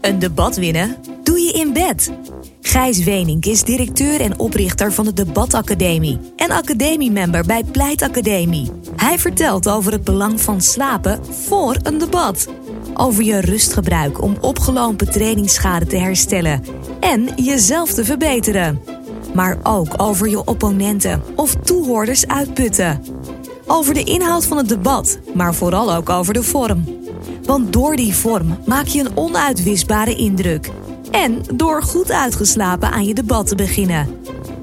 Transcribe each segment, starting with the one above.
Een debat winnen doe je in bed. Gijs Wenink is directeur en oprichter van de Debatacademie en academiemember bij Pleit Academie. Hij vertelt over het belang van slapen voor een debat. Over je rustgebruik om opgelopen trainingsschade te herstellen en jezelf te verbeteren. Maar ook over je opponenten of toehoorders uitputten. Over de inhoud van het debat, maar vooral ook over de vorm. Want door die vorm maak je een onuitwisbare indruk. En door goed uitgeslapen aan je debat te beginnen.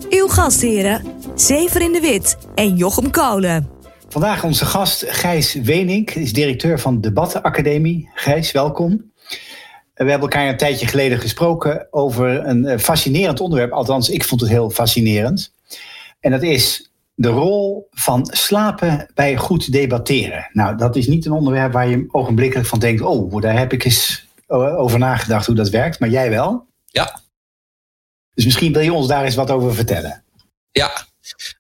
Uw gastheren, Zever in de Wit en Jochem Kolen. Vandaag onze gast Gijs Wenink, is directeur van Debattenacademie. Gijs, welkom. We hebben elkaar een tijdje geleden gesproken over een eh, fascinerend onderwerp. Althans, ik vond het heel fascinerend. En dat is de rol van slapen bij goed debatteren. Nou, dat is niet een onderwerp waar je ogenblikkelijk van denkt: oh, daar heb ik eens over nagedacht hoe dat werkt, maar jij wel? Ja. Dus misschien wil je ons daar eens wat over vertellen. Ja,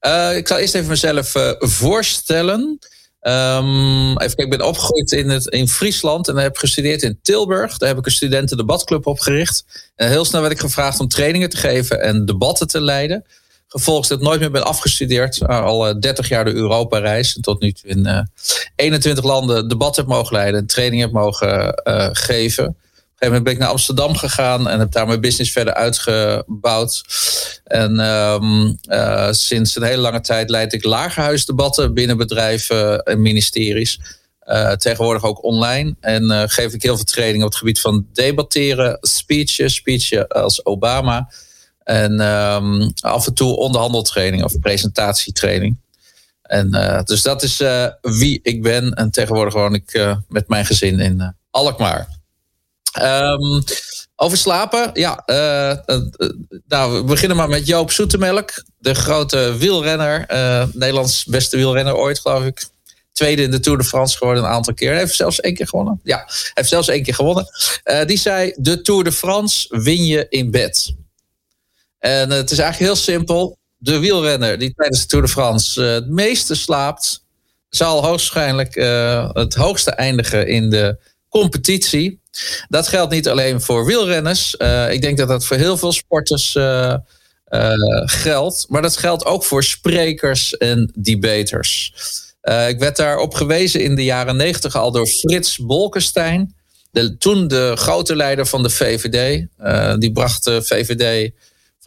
uh, ik zal eerst even mezelf uh, voorstellen. Um, even kijken, ik ben opgegroeid in, het, in Friesland en heb gestudeerd in Tilburg. Daar heb ik een studentendebatclub opgericht. En heel snel werd ik gevraagd om trainingen te geven en debatten te leiden. Gevolgens dat nooit meer ben afgestudeerd. Uh, al 30 jaar de Europa-reis. En tot nu toe in 21 landen debatten heb mogen leiden. En trainingen heb mogen geven een gegeven moment ben ik naar Amsterdam gegaan en heb daar mijn business verder uitgebouwd. En uh, sinds een hele lange tijd leid ik lagerhuisdebatten binnen bedrijven en ministeries. Tegenwoordig ook online. En geef ik heel veel training op het gebied van debatteren, speechen, speechen als Obama. En um, af en toe onderhandeltraining of presentatietraining. En dus dat is wie ik ben. En tegenwoordig woon ik met mijn gezin in Alkmaar. Um, over slapen, ja. Nou, we beginnen maar met Joop Zoetemelk. De grote wielrenner. Nederlands beste wielrenner ooit, geloof ik. Tweede in de Tour de France geworden een aantal keer. Heeft zelfs één keer gewonnen. Ja, heeft zelfs één keer gewonnen. die zei, de Tour de France win je in bed. En het is eigenlijk heel simpel. De wielrenner die tijdens de Tour de France het meeste slaapt... zal hoogstwaarschijnlijk het hoogste eindigen in de competitie. Dat geldt niet alleen voor wielrenners. Ik denk dat dat voor heel veel sporters geldt. Maar dat geldt ook voor sprekers en debaters. ik werd daarop gewezen in de jaren negentig al door Frits Bolkestein. De, toen de grote leider van de VVD. die bracht de VVD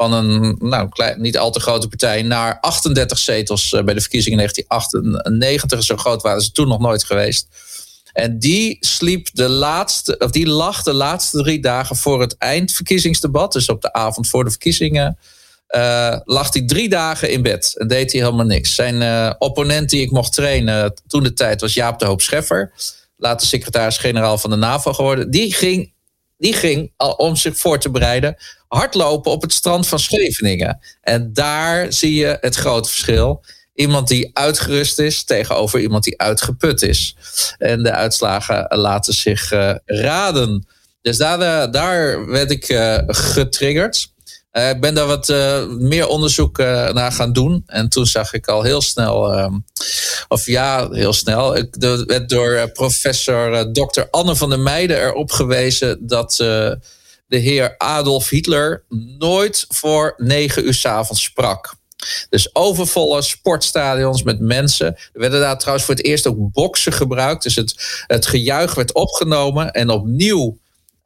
van een nou, klein, niet al te grote partij naar 38 zetels bij de verkiezingen in 1998. Zo groot waren ze toen nog nooit geweest. En die sliep de laatste, of die lag de laatste drie dagen voor het eindverkiezingsdebat, dus op de avond voor de verkiezingen, uh, lag hij drie dagen in bed en deed hij helemaal niks. Zijn uh, opponent die ik mocht trainen toen de tijd was Jaap de Hoop Scheffer, later secretaris-generaal van de NAVO geworden. Die ging, die ging om zich voor te bereiden hardlopen op het strand van Scheveningen. En daar zie je het grote verschil iemand die uitgerust is tegenover iemand die uitgeput is. En de uitslagen laten zich uh, raden. Dus daar, uh, daar werd ik uh, getriggerd. ik ben daar wat meer onderzoek naar gaan doen. En toen zag ik al heel snel, ehm, of ja, heel snel. Ik werd door professor Dr. Anne van der Meijden erop gewezen dat de heer Adolf Hitler nooit voor negen uur s avonds sprak. Dus overvolle sportstadions met mensen. Er werden daar trouwens voor het eerst ook boksen gebruikt. Dus het, het gejuich werd opgenomen en opnieuw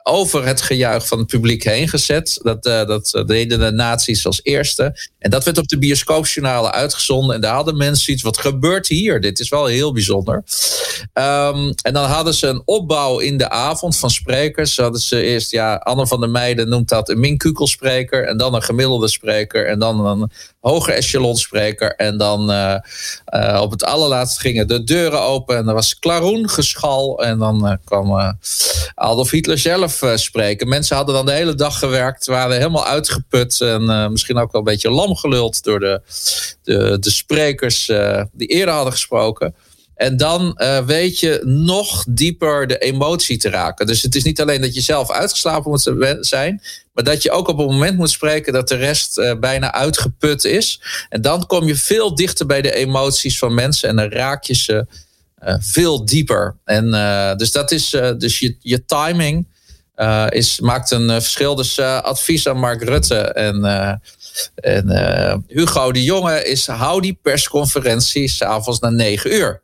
over het gejuich van het publiek heen gezet. Dat, uh, dat deden de nazi's als eerste. En dat werd op de bioscoopjournalen uitgezonden. En daar hadden mensen iets, wat gebeurt hier? Dit is wel heel bijzonder. Um, en dan hadden ze een opbouw in de avond van sprekers. Hadden ze eerst, ja, Anne van der Meijden noemt dat een minkukelspreker. En dan een gemiddelde spreker. En dan een hoger echelonspreker. En dan uh, uh, op het allerlaatste gingen de deuren open. En er was klaroen geschal. En dan kwam Adolf Hitler zelf spreken. Mensen hadden dan de hele dag gewerkt, waren helemaal uitgeput en misschien ook wel een beetje lam geluld door de, de, de sprekers die eerder hadden gesproken. En dan weet je nog dieper de emotie te raken. Dus het is niet alleen dat je zelf uitgeslapen moet zijn, maar dat je ook op een moment moet spreken dat de rest uh, bijna uitgeput is. En dan kom je veel dichter bij de emoties van mensen en dan raak je ze veel dieper. En dus dat is dus je, je timing is, maakt een verschil. Dus advies aan Mark Rutte en, en Hugo de Jonge is hou die persconferentie s'avonds na negen uur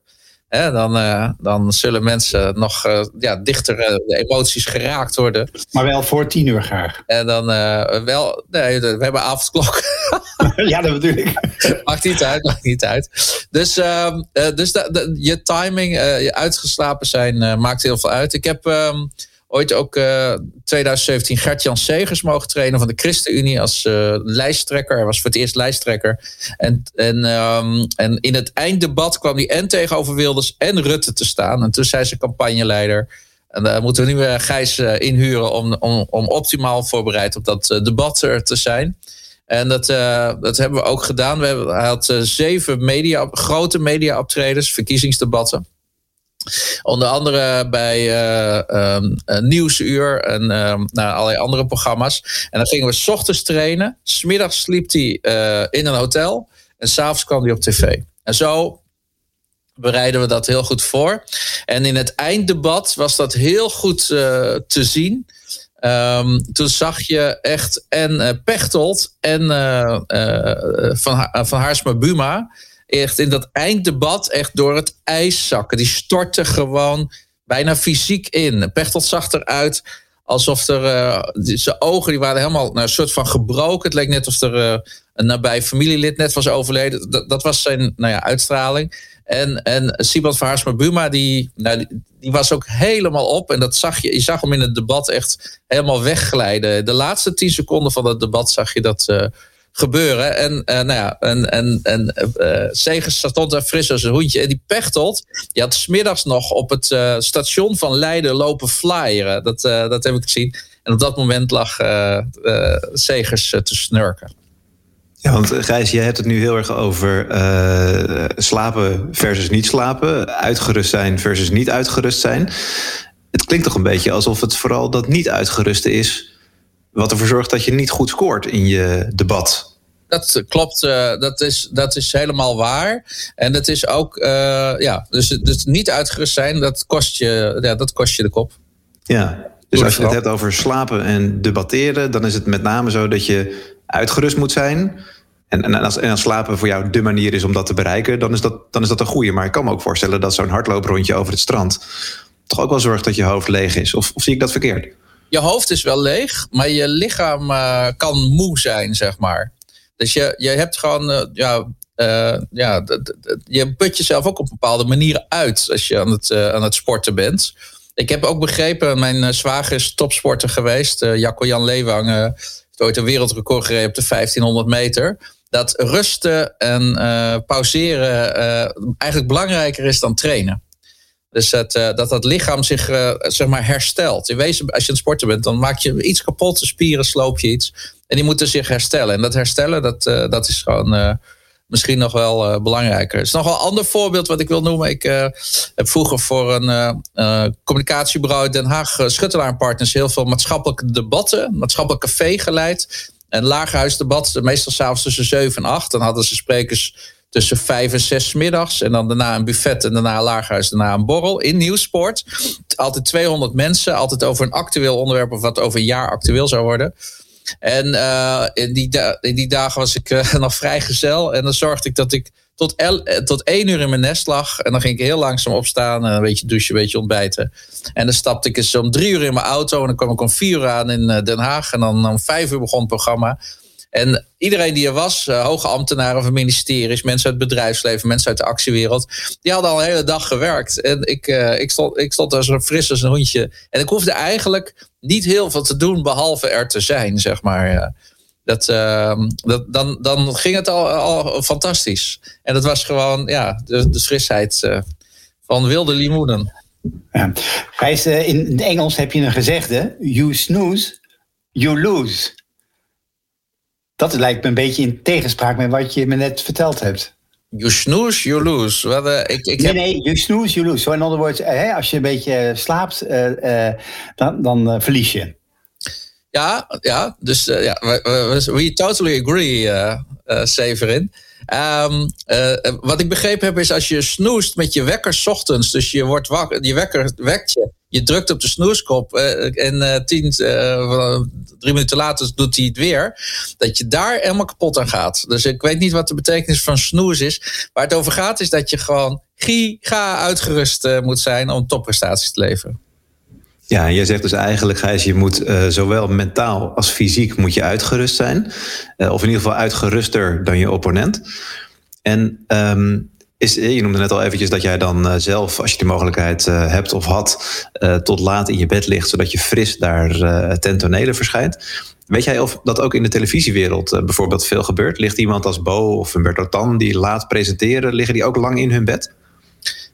dan, uh, dan zullen mensen nog uh, ja, dichter uh, de emoties geraakt worden. Maar wel voor tien uur graag. En dan wel, nee, we hebben avondklok. ja, dat bedoel ik. maakt niet uit, maakt niet uit. Dus, ehm, dus je timing, je uitgeslapen zijn, maakt heel veel uit. Ik heb ehm, ooit ook uh, 2017 Gert-Jan Segers mogen trainen van de ChristenUnie als uh, lijsttrekker. Hij was voor het eerst lijsttrekker. En, en, um, en in het einddebat kwam hij en tegenover Wilders en Rutte te staan. En toen zei ze campagneleider. En daar moeten we nu uh, Gijs uh, inhuren om, om, om optimaal voorbereid op dat debat te zijn. En dat, dat hebben we ook gedaan. We hebben, hij had zeven media, grote media-optredens, verkiezingsdebatten. Onder andere bij uh, Nieuwsuur en um, allerlei andere programma's. En dan gingen we s ochtends trainen. Smiddags sliep hij uh, in een hotel. En s'avonds kwam hij op tv. En zo bereiden we dat heel goed voor. En in het einddebat was dat heel goed te zien. Um, toen zag je echt en Pechtold en van, van Haarsma Buma echt in dat einddebat echt door het ijs zakken. Die stortte gewoon bijna fysiek in. Pechtold zag eruit alsof er. Uh, zijn ogen die waren helemaal nou, een soort van gebroken. Het leek net alsof er uh, een nabij familielid net was overleden. Dat, dat was zijn nou ja, uitstraling. En, en van Haarsma Buma, die, nou, die, die, was ook helemaal op. En dat zag je, je zag hem in het debat echt helemaal wegglijden. De laatste tien seconden van het debat zag je dat. Uh, gebeuren. En, uh, nou ja, en, en, en uh, Segers stond daar fris als een hoentje. En die Pechtold, die had smiddags nog op het station van Leiden lopen flyeren. Dat, dat heb ik gezien. En op dat moment lag Segers te snurken. Ja, want Gijs, jij hebt het nu heel erg over slapen versus niet slapen. Uitgerust zijn versus niet uitgerust zijn. Het klinkt toch een beetje alsof het vooral dat niet uitgeruste is wat ervoor zorgt dat je niet goed scoort in je debat. Dat klopt, uh, dat, is, dat is helemaal waar. En dat is ook, uh, ja, dus, dus niet uitgerust zijn, dat kost je, ja, dat kost je de kop. Ja, dus als je het hebt over slapen en debatteren, dan is het met name zo dat je uitgerust moet zijn. En, en, als, en als slapen voor jou de manier is om dat te bereiken, dan is dat, dan is dat een goede. Maar ik kan me ook voorstellen dat zo'n hardlooprondje over het strand toch ook wel zorgt dat je hoofd leeg is. Of, of zie ik dat verkeerd? je hoofd is wel leeg, maar je lichaam uh, kan moe zijn, zeg maar. Dus je, je hebt gewoon, uh, ja, uh, ja je put jezelf ook op bepaalde manieren uit als je aan het, aan het sporten bent. Ik heb ook begrepen, mijn zwager is topsporter geweest, Jacco Jan Leewang, heeft ooit een wereldrecord gereden op de 1500 meter. Dat rusten en pauzeren eigenlijk belangrijker is dan trainen. Dus dat, uh, dat dat lichaam zich uh, zeg maar herstelt. In wezen, als je aan het sporten bent, dan maak je iets kapot, de spieren sloop je iets. En die moeten zich herstellen. En dat herstellen, dat, uh, dat is gewoon misschien nog wel belangrijker. Er is nog wel een ander voorbeeld wat ik wil noemen. Ik heb vroeger voor een communicatiebureau in Den Haag, Schuttelaar Partners, heel veel maatschappelijke debatten, maatschappelijk café geleid. En lagerhuisdebat, meestal s'avonds tussen 7 en 8. Dan hadden ze sprekers tussen vijf en zes middags. En dan daarna een buffet en daarna een laaghuis, daarna een borrel in Nieuwsport. Altijd 200 mensen, altijd over een actueel onderwerp of wat over een jaar actueel zou worden. En uh, in, die in die dagen was ik uh, nog vrijgezel. En dan zorgde ik dat ik tot, eh, tot één uur in mijn nest lag. En dan ging ik heel langzaam opstaan. En een beetje douchen, een beetje ontbijten. En dan stapte ik eens om drie uur in mijn auto. En dan kwam ik om vier uur aan in Den Haag. En dan om vijf uur begon het programma. En iedereen die er was, uh, hoge ambtenaren van ministeries, mensen uit het bedrijfsleven, mensen uit de actiewereld, die hadden al een hele dag gewerkt. En ik, uh, ik, stond, ik stond zo fris als een hondje. En ik hoefde eigenlijk niet heel veel te doen, behalve er te zijn, zeg maar. Dat, dat, dan, dan ging het al, al fantastisch. En dat was gewoon ja, de, de frisheid van wilde limoenen. Ja. in het Engels heb je een gezegde: You snooze, you lose. Dat lijkt me een beetje in tegenspraak met wat je me net verteld hebt. You snooze, you lose. Uh, ik, ik nee, nee, you snooze, you lose. So in andere woorden, hè, als je een beetje eh, slaapt, uh, dan, dan verlies je. Ja, ja dus ja, we, we, we, totally agree. Severin. Um, wat ik begrepen heb is als je snoest met je wekker ochtends, dus je wordt wakker, je wekker wekt je, je drukt op de snoeskop uh, en uh, tien, drie minuten later doet hij het weer, dat je daar helemaal kapot aan gaat. Dus ik weet niet wat de betekenis van snoes is. Waar het over gaat is dat je gewoon giga uitgerust moet zijn om topprestaties te leveren. Ja, jij zegt dus eigenlijk, Gijs, je moet zowel mentaal als fysiek moet je uitgerust zijn. Of in ieder geval uitgeruster dan je opponent. En um, is, eh, je noemde net al eventjes dat jij dan uh, zelf, als je de mogelijkheid uh, hebt of had, tot laat in je bed ligt, zodat je fris daar ten tonele verschijnt. Weet jij of dat ook in de televisiewereld bijvoorbeeld veel gebeurt? Ligt iemand als Bo of Humberto Tan die laat presenteren, liggen die ook lang in hun bed?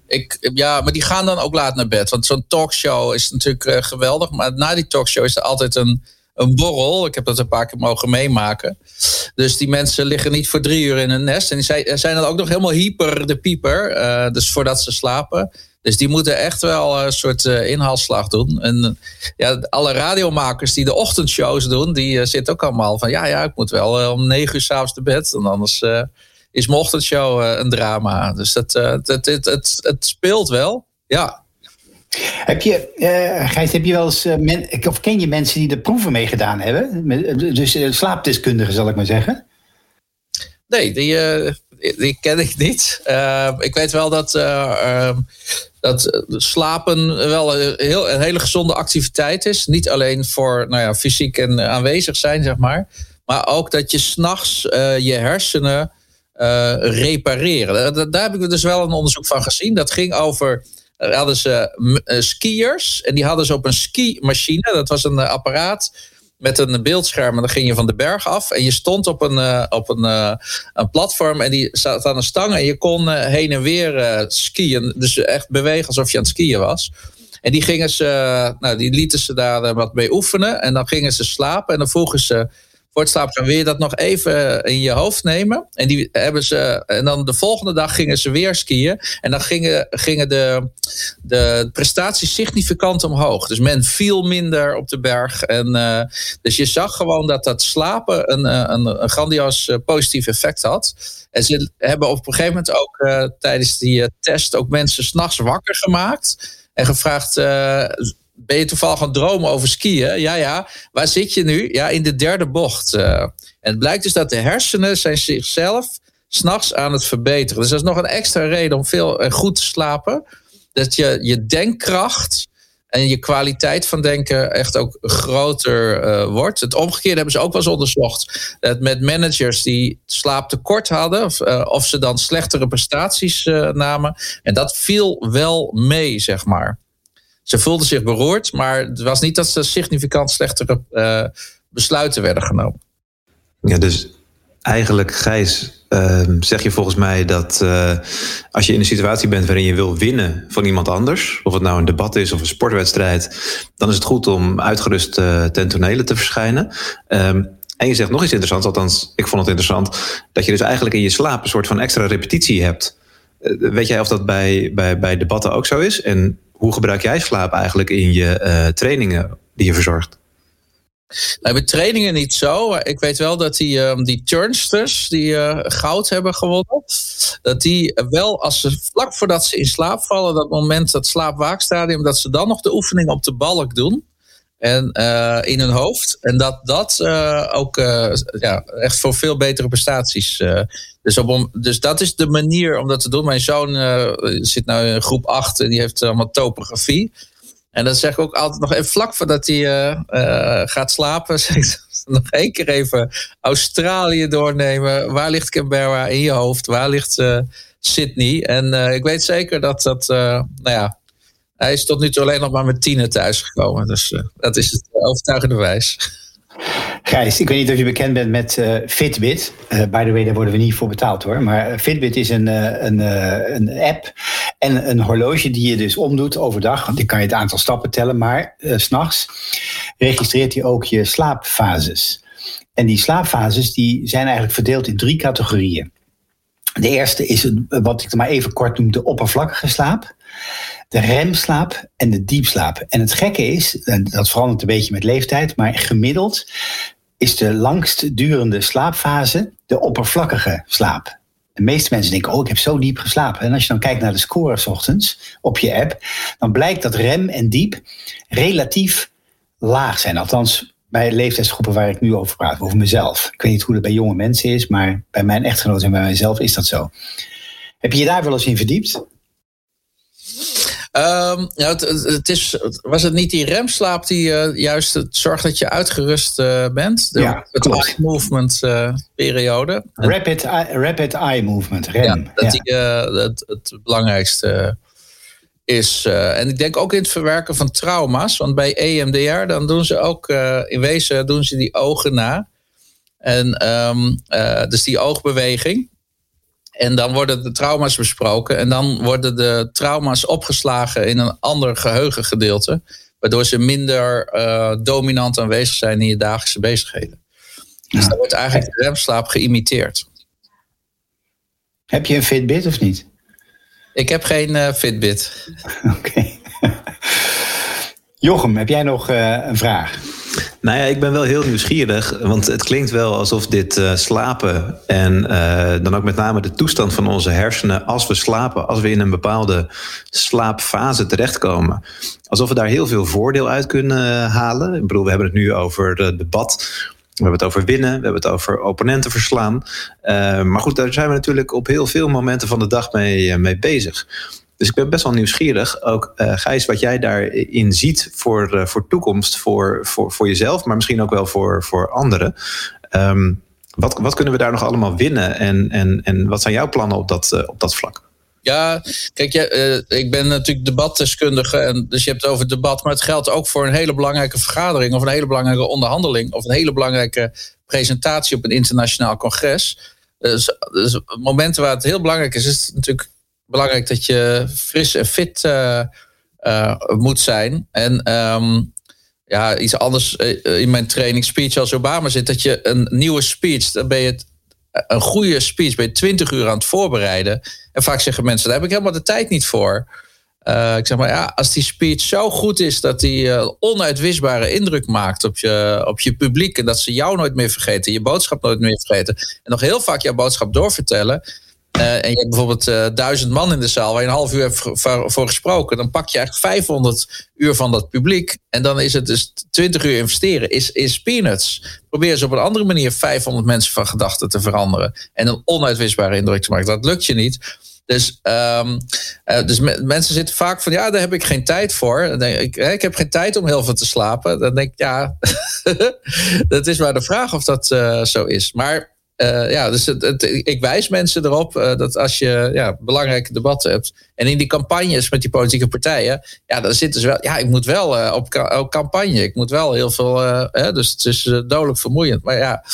ik, ja, maar die gaan dan ook laat naar bed. Want zo'n talkshow is natuurlijk geweldig. Maar na die talkshow is er altijd een, een borrel. Ik heb dat een paar keer mogen meemaken. Dus die mensen liggen niet voor drie uur in een nest. En die zijn dan ook nog helemaal hyper de pieper. Uh, dus voordat ze slapen. Dus die moeten echt wel een soort uh, inhaalslag doen. En ja, alle radiomakers die de ochtendshows doen, die zitten ook allemaal van ja, ja, ik moet wel om negen uur s'avonds te bed. En anders is mijn ochtendshow een drama. Dus uh, het, het, het, het, speelt wel, ja. Heb je, uh, Gijs, heb je wel eens, men, of ken je mensen die er proeven mee gedaan hebben? Dus slaapdeskundigen, zal ik maar zeggen? Nee, die, die ken ik niet. ik weet wel dat, ehm, dat slapen wel een, heel, een hele gezonde activiteit is. Niet alleen voor nou ja, fysiek en aanwezig zijn, zeg maar. Maar ook dat je s'nachts je hersenen repareren. Daar, heb ik dus wel een onderzoek van gezien. Dat ging over. Hadden ze uh, skiers en die hadden ze op een ski-machine. Dat was een apparaat met een beeldscherm. En dan ging je van de berg af. En je stond op een, op een, een platform. En die zat aan een stang. En je kon heen en weer skiën. Dus echt bewegen alsof je aan het skiën was. En die gingen ze, nou, die lieten ze daar wat mee oefenen. En dan gingen ze slapen. En dan vroegen ze gaan, wil je dat nog even in je hoofd nemen? En, die hebben ze, en dan de volgende dag gingen ze weer skiën. En dan gingen, gingen de, de prestaties significant omhoog. Dus men viel minder op de berg. En, uh, dus je zag gewoon dat dat slapen een, eh, een, een grandioos positief effect had. En ze hebben op een gegeven moment ook tijdens die test ook mensen s'nachts wakker gemaakt. En gevraagd ben je toevallig gaan dromen over skiën? Ja, ja. Waar zit je nu? Ja, in de derde bocht. Uh, en het blijkt dus dat de hersenen zijn zichzelf s'nachts aan het verbeteren. Dus dat is nog een extra reden om veel en goed te slapen. Dat je je denkkracht en je kwaliteit van denken echt ook groter uh, wordt. Het omgekeerde hebben ze ook wel eens onderzocht. Dat met managers die slaaptekort hadden, of, of ze dan slechtere prestaties namen. En dat viel wel mee, zeg maar. Ze voelden zich beroerd, maar het was niet dat ze significant slechtere uh, besluiten werden genomen. Ja, dus eigenlijk, Gijs, uh, zeg je volgens mij dat uh, als je in een situatie bent waarin je wil winnen van iemand anders, of het nou een debat is of een sportwedstrijd, dan is het goed om uitgerust uh, ten tonele te verschijnen. Um, en je zegt nog iets interessants, althans, ik vond het interessant, dat je dus eigenlijk in je slaap een soort van extra repetitie hebt. weet jij of dat bij, bij, bij debatten ook zo is? En hoe gebruik jij slaap eigenlijk in je uh, trainingen die je verzorgt? Nou, bij trainingen niet zo. Ik weet wel dat die, um, die turnsters die uh, goud hebben gewonnen, dat die wel als ze vlak voordat ze in slaap vallen, dat moment, dat slaapwaakstadium, dat ze dan nog de oefening op de balk doen. En uh, in hun hoofd. En dat dat uh, ook uh, ja, echt voor veel betere prestaties. dus, op, dus dat is de manier om dat te doen. Mijn zoon zit nu in groep 8 en die heeft allemaal topografie. En dan zeg ik ook altijd nog even vlak voordat hij gaat slapen. Zeg ik nog één keer even Australië doornemen. Waar ligt Canberra in je hoofd? Waar ligt Sydney? En ik weet zeker dat dat, nou ja, hij is tot nu toe alleen nog maar met tienen thuisgekomen. Dus uh, dat is het overtuigende wijs. Gijs, ik weet niet of je bekend bent met uh, Fitbit. Uh, by the way, daar worden we niet voor betaald hoor. Maar Fitbit is een, een, een app en een horloge die je dus omdoet overdag. Want die kan je het aantal stappen tellen. Maar s s'nachts registreert hij ook je slaapfases. En die slaapfases die zijn eigenlijk verdeeld in drie categorieën. De eerste is wat ik maar even kort noem de oppervlakkige slaap de remslaap en de diepslaap. En het gekke is, en dat verandert een beetje met leeftijd, maar gemiddeld is de langst durende slaapfase de oppervlakkige slaap. De meeste mensen denken, oh, ik heb zo diep geslapen. En als je dan kijkt naar de score s ochtends op je app, dan blijkt dat rem en diep relatief laag zijn. Althans, bij leeftijdsgroepen waar ik nu over praat, over mezelf. Ik weet niet hoe dat bij jonge mensen is, maar bij mijn echtgenoot en bij mijzelf is dat zo. Heb je je daar wel eens in verdiept? Um, ja, het, het, is, was het niet die remslaap die uh, juist zorgt dat je uitgerust uh, bent? De, ja, het eye movement uh, periode. Rapid, rapid eye movement, rem. Ja, dat die het, het, belangrijkste is. en ik denk ook in het verwerken van trauma's. Want bij EMDR dan doen ze ook, in wezen doen ze die ogen na. En um, dus die oogbeweging. En dan worden de trauma's besproken. En dan worden de trauma's opgeslagen in een ander geheugengedeelte. Waardoor ze minder uh, dominant aanwezig zijn in je dagelijkse bezigheden. Dus dan wordt eigenlijk de remslaap geïmiteerd. Heb je een Fitbit of niet? Ik heb geen uh, Fitbit. Oké. Jochem, heb jij nog uh, een vraag? Nou ja, ik ben wel heel nieuwsgierig. Want het klinkt wel alsof dit uh, slapen en uh, dan ook met name de toestand van onze hersenen als we slapen, als we in een bepaalde slaapfase terechtkomen. Alsof we daar heel veel voordeel uit kunnen halen. Ik bedoel, we hebben het nu over debat. We hebben het over winnen, we hebben het over opponenten verslaan. Maar goed, daar zijn we natuurlijk op heel veel momenten van de dag mee, mee bezig. Dus ik ben best wel nieuwsgierig, ook uh, Gijs, wat jij daarin ziet voor, uh, voor toekomst, voor, voor, voor jezelf, maar misschien ook wel voor, voor anderen. Um, wat, wat kunnen we daar nog allemaal winnen en, en, en wat zijn jouw plannen op dat, uh, op dat vlak? Ja, kijk, ik ben natuurlijk debatdeskundige, en dus je hebt het over debat, maar het geldt ook voor een hele belangrijke vergadering of een hele belangrijke onderhandeling of een hele belangrijke presentatie op een internationaal congres. Dus, momenten waar het heel belangrijk is, is natuurlijk belangrijk dat je fris en fit uh, uh, moet zijn. En um, ja, iets anders eh, in mijn training speech als Obama zit, dat je een nieuwe speech, dan ben je het, een goede speech, ben je 20 uur aan het voorbereiden. En vaak zeggen mensen, daar heb ik helemaal de tijd niet voor. Ik zeg maar, ja, als die speech zo goed is dat die uh, onuitwisbare indruk maakt op je, op je publiek. En dat ze jou nooit meer vergeten, je boodschap nooit meer vergeten. En nog heel vaak jouw boodschap doorvertellen. Uh, en je hebt bijvoorbeeld uh, duizend man in de zaal waar je een half uur hebt voor gesproken. Dan pak je echt 500 uur van dat publiek. En dan is het dus 20 uur investeren. Is, is peanuts. Probeer eens op een andere manier 500 mensen van gedachten te veranderen. En een onuitwisbare indruk te maken. Dat lukt je niet. Dus, um, uh, dus me, mensen zitten vaak van ja, daar heb ik geen tijd voor. Ik, ik heb geen tijd om heel veel te slapen. Dan denk ik ja, dat is maar de vraag of dat zo is. Maar uh, ja, dus ik wijs mensen erop uh, dat als je ja, belangrijke debatten hebt. En in die campagnes met die politieke partijen. Ja, dan zitten ze wel. Ja, ik moet wel uh, op, op, campagne. Ik moet wel heel veel. Dus het is dodelijk vermoeiend. Maar ja,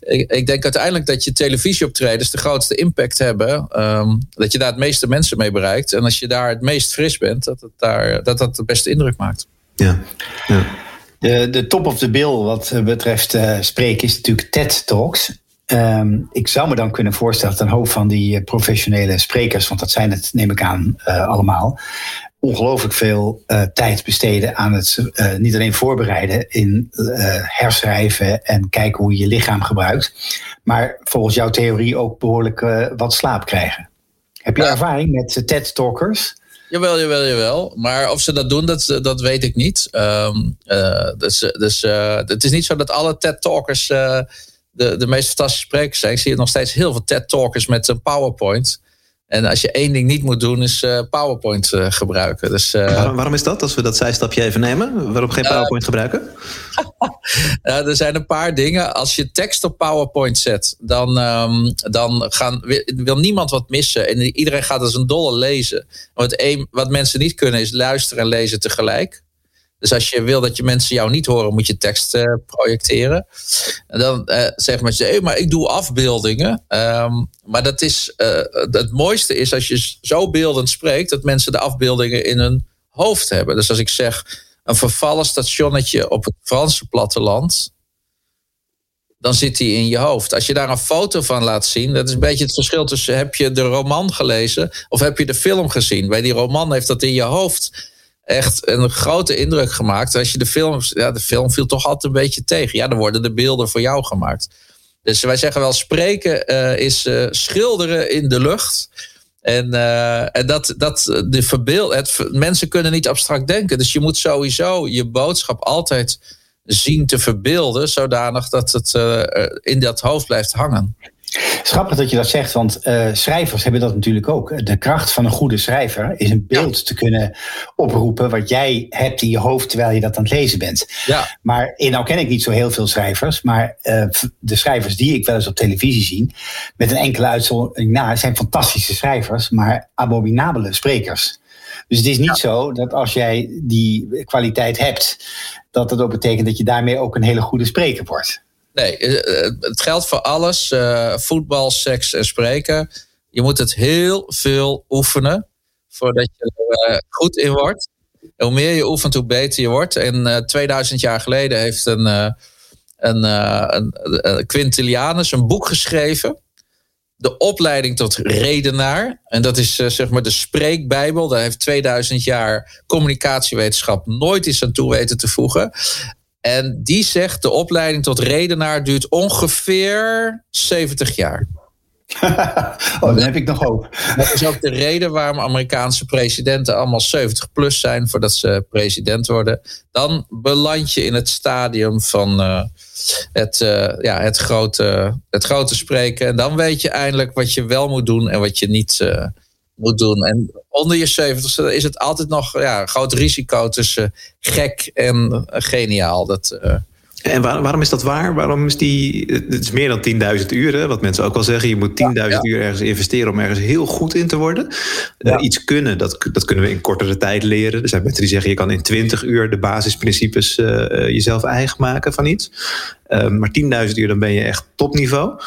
ik, ik, denk uiteindelijk dat je televisieoptredens de grootste impact hebben. Um, dat je daar het meeste mensen mee bereikt. En als je daar het meest fris bent, dat het daar, dat, dat de beste indruk maakt. Ja. ja. De, de top of the bill wat betreft spreken is natuurlijk TED Talks. Um, ik zou me dan kunnen voorstellen dat een hoop van die eh, professionele sprekers, want dat zijn het, neem ik aan, uh, allemaal, ongelooflijk veel uh, tijd besteden aan het uh, niet alleen voorbereiden in herschrijven en kijken hoe je je lichaam gebruikt, maar volgens jouw theorie ook behoorlijk wat slaap krijgen. Heb je ervaring met TED-talkers? Jawel, jawel, jawel. Maar of ze dat doen, dat, dat weet ik niet. Um, dus dus het is niet zo dat alle TED-talkers de, de meest fantastische sprekers zijn. Ik zie nog steeds heel veel TED-talkers met een PowerPoint. En als je één ding niet moet doen, is uh, PowerPoint uh, gebruiken. Dus, uh, waarom, waarom, is dat? Als we dat zijstapje even nemen, waarom geen PowerPoint gebruiken? er zijn een paar dingen. Als je tekst op PowerPoint zet, dan, um, dan gaan, wil niemand wat missen. En iedereen gaat als een dolle lezen. Wat, een, wat mensen niet kunnen, is luisteren en lezen tegelijk. Dus als je wil dat je mensen jou niet horen, moet je tekst uh, projecteren. En dan uh, zeg maar, hey, maar ik doe afbeeldingen. Um, maar dat is, uh, het mooiste is als je zo beeldend spreekt, dat mensen de afbeeldingen in hun hoofd hebben. Dus als ik zeg, een vervallen stationnetje op het Franse platteland, dan zit die in je hoofd. Als je daar een foto van laat zien, dat is een beetje het verschil tussen heb je de roman gelezen of heb je de film gezien. Bij die roman heeft dat in je hoofd echt een grote indruk gemaakt. Als je de film, ja, de film viel toch altijd een beetje tegen. Ja, dan worden de beelden voor jou gemaakt. Dus wij zeggen wel, spreken is schilderen in de lucht. En, en dat, dat de verbeeld, het, mensen kunnen niet abstract denken. Dus je moet sowieso je boodschap altijd zien te verbeelden, zodanig dat het in dat hoofd blijft hangen. Schappig dat je dat zegt, want uh, schrijvers hebben dat natuurlijk ook. De kracht van een goede schrijver is een beeld te kunnen oproepen wat jij hebt in je hoofd terwijl je dat aan het lezen bent. Ja. Maar in nou ken ik niet zo heel veel schrijvers, maar uh, de schrijvers die ik wel eens op televisie zie, met een enkele uitzondering na, zijn fantastische schrijvers, maar abominabele sprekers. Dus het is niet zo dat als jij die kwaliteit hebt, dat dat ook betekent dat je daarmee ook een hele goede spreker wordt. Nee, eh, eh, het geldt voor alles. Uh, voetbal, seks en spreken. Je moet het heel veel oefenen voordat je er goed in wordt. hoe meer je oefent, hoe beter je wordt. En 2000 jaar geleden heeft een, een Quintilianus een boek geschreven. De opleiding tot redenaar. En dat is zeg maar de spreekbijbel. Daar heeft 2000 jaar communicatiewetenschap nooit iets aan toe weten te voegen. En die zegt de opleiding tot redenaar duurt ongeveer 70 jaar. oh, dan heb ik nog hoop. Dat is ook de reden waarom Amerikaanse presidenten allemaal 70 plus zijn voordat ze president worden. Dan beland je in het stadium van uh, het, uh, ja, het, grote, het grote spreken. En dan weet je eindelijk wat je wel moet doen en wat je niet uh, moet doen. En onder je 70 is het altijd nog ja, een groot risico tussen gek en geniaal. Dat, uh... En waarom is dat waar? Waarom is die. Het is meer dan 10.000 uur, wat mensen ook wel zeggen. Je moet 10.000 uur ergens investeren om ergens heel goed in te worden. Uh, iets kunnen, dat, dat kunnen we in kortere tijd leren. Er zijn mensen die zeggen: je kan in 20 uur de basisprincipes uh, jezelf eigen maken van iets. maar 10.000 uur, dan ben je echt topniveau.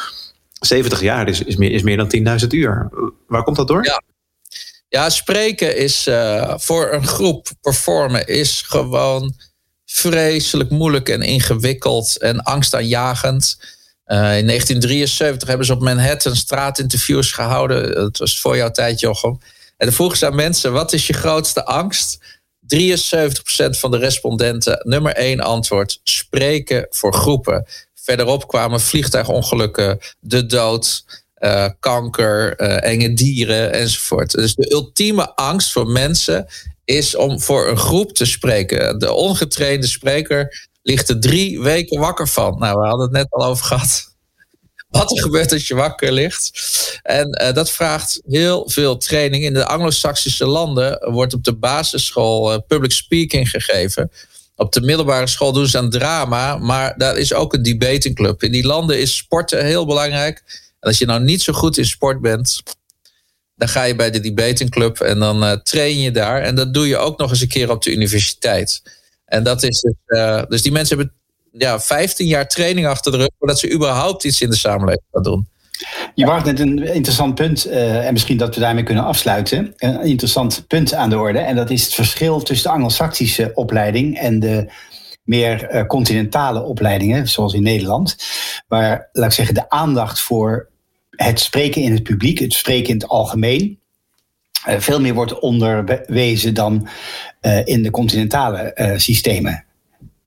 70 jaar is, is, meer, is meer dan 10.000 uur. Waar komt dat door? Ja, ja, spreken is uh, voor een groep performen is gewoon vreselijk moeilijk en ingewikkeld en angstaanjagend. Uh, in 1973 hebben ze op Manhattan straatinterviews gehouden. Dat was voor jouw tijd, Jochem. En dan vroegen ze aan mensen: wat is je grootste angst? 73% van de respondenten, nummer één antwoord: spreken voor groepen. Verderop kwamen vliegtuigongelukken, de dood, uh, kanker, uh, enge dieren enzovoort. Dus de ultieme angst voor mensen is om voor een groep te spreken. De ongetrainde spreker ligt er drie weken wakker van. Nou, we hadden het net al over gehad. Wat er gebeurt als je wakker ligt. En uh, dat vraagt heel veel training. In de Anglo-Saxische landen wordt op de basisschool public speaking gegeven. Op de middelbare school doen ze aan drama, maar daar is ook een debatingclub. In die landen is sporten heel belangrijk. En als je nou niet zo goed in sport bent, dan ga je bij de debating club en dan uh, train je daar. En dat doe je ook nog eens een keer op de universiteit. En dat is dus, uh, dus die mensen hebben ja, 15 jaar training achter de rug voordat ze überhaupt iets in de samenleving gaan doen. Je bracht net een interessant punt, uh, en misschien dat we daarmee kunnen afsluiten. Een interessant punt aan de orde. En dat is het verschil tussen de Anglo-Saxische opleiding en de meer continentale opleidingen, zoals in Nederland. Waar, laat ik zeggen, de aandacht voor het spreken in het publiek, het spreken in het algemeen, uh, veel meer wordt onderwezen dan uh, in de continentale uh, systemen.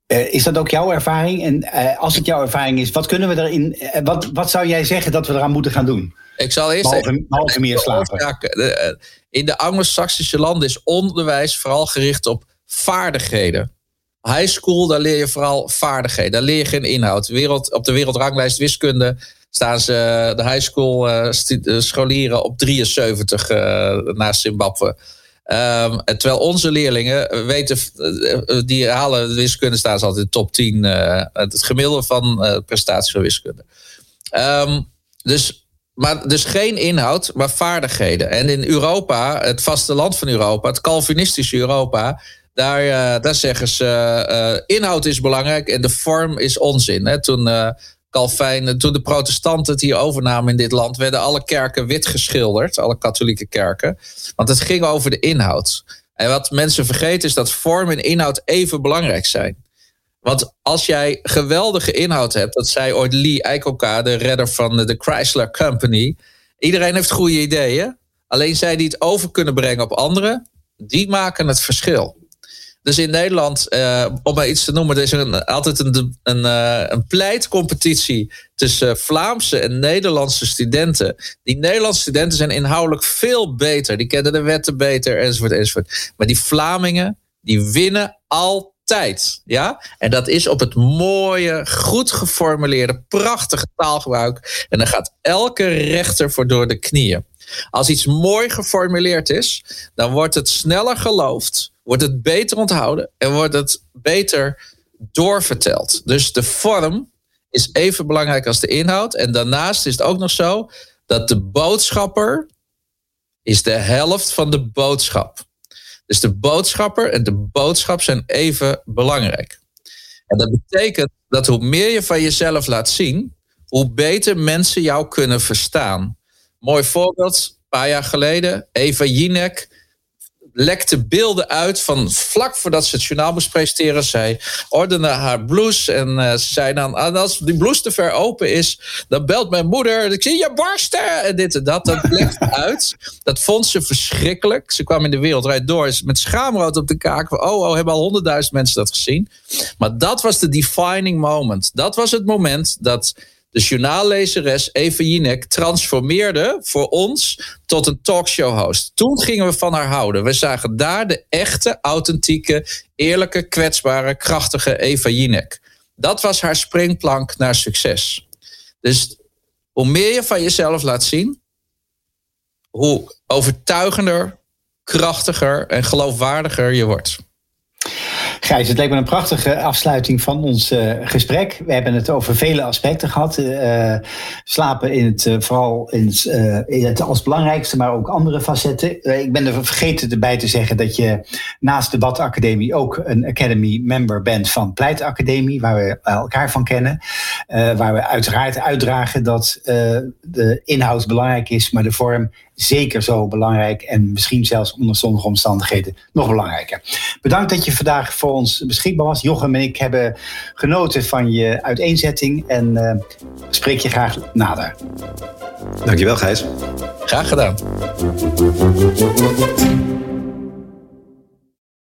is dat ook jouw ervaring? En als het jouw ervaring is, wat kunnen we erin? wat, wat zou jij zeggen dat we eraan moeten gaan doen? Ik zal eerst behalve, even, behalve meer slapen. In de Anglo-Saxische landen is onderwijs vooral gericht op vaardigheden. High school, daar leer je vooral vaardigheden. Daar leer je geen inhoud. Wereld, op de wereldranglijst wiskunde staan ze de high school uh, scholieren op 73 uh, naar Zimbabwe. Um, terwijl onze leerlingen weten, die halen de wiskunde, staan ze altijd in de top 10. Uh, het gemiddelde van prestaties van wiskunde. Um, dus, maar, dus geen inhoud, maar vaardigheden. En in Europa, het vasteland van Europa, het Calvinistische Europa, daar, daar zeggen ze, inhoud is belangrijk en de vorm is onzin. Hè? Toen Calvijn, toen de protestanten het hier overnamen in dit land, werden alle kerken wit geschilderd, alle katholieke kerken. Want het ging over de inhoud. En wat mensen vergeten is dat vorm en inhoud even belangrijk zijn. Want als jij geweldige inhoud hebt, dat zei ooit Lee Iacocca, de redder van de Chrysler Company. Iedereen heeft goede ideeën. Alleen zij die het over kunnen brengen op anderen, die maken het verschil. Dus in Nederland, uh, om maar iets te noemen, er is een, altijd een, een, uh, een pleitcompetitie tussen Vlaamse en Nederlandse studenten. Die Nederlandse studenten zijn inhoudelijk veel beter. Die kennen de wetten beter, enzovoort, enzovoort. Maar die Vlamingen, die winnen altijd. Ja? En dat is op het mooie, goed geformuleerde, prachtige taalgebruik. En dan gaat elke rechter voor door de knieën. Als iets mooi geformuleerd is, dan wordt het sneller geloofd, wordt het beter onthouden en wordt het beter doorverteld. Dus de vorm is even belangrijk als de inhoud. En daarnaast is het ook nog zo dat de boodschapper is de helft van de boodschap. Dus de boodschapper en de boodschap zijn even belangrijk. En dat betekent dat hoe meer je van jezelf laat zien, hoe beter mensen jou kunnen verstaan. Mooi voorbeeld, een paar jaar geleden, Eva Jinek lekte beelden uit van vlak voordat ze het journaal moest presenteren. Zij ordende haar blouse en uh, ze zei dan, als die blouse te ver open is, dan belt mijn moeder. Ik zie je borsten en dit en dat. Dat lekte uit. Dat vond ze verschrikkelijk. Ze kwam in de wereld rijdt door met schaamrood op de kaak. Oh, oh, hebben al honderdduizend mensen dat gezien. Maar dat was de defining moment. Dat was het moment dat de journaallezeres Eva Jinek transformeerde voor ons tot een talkshow-host. Toen gingen we van haar houden. We zagen daar de echte, authentieke, eerlijke, kwetsbare, krachtige Eva Jinek. Dat was haar springplank naar succes. Dus hoe meer je van jezelf laat zien, hoe overtuigender, krachtiger en geloofwaardiger je wordt. Gijs, het lijkt me een prachtige afsluiting van ons uh, gesprek. We hebben het over vele aspecten gehad. Uh, slapen in het, uh, vooral in het, in het, als belangrijkste, maar ook andere facetten. ik ben er vergeten erbij te zeggen dat je naast de Bad Academie ook een Academy member bent van Pleit Academie, waar we elkaar van kennen. waar we uiteraard uitdragen dat de inhoud belangrijk is, maar de vorm zeker zo belangrijk en misschien zelfs onder sommige omstandigheden nog belangrijker. Bedankt dat je vandaag voor ons beschikbaar was. Jochem en ik hebben genoten van je uiteenzetting en uh, spreek je graag nader. Dankjewel Gijs. Graag gedaan.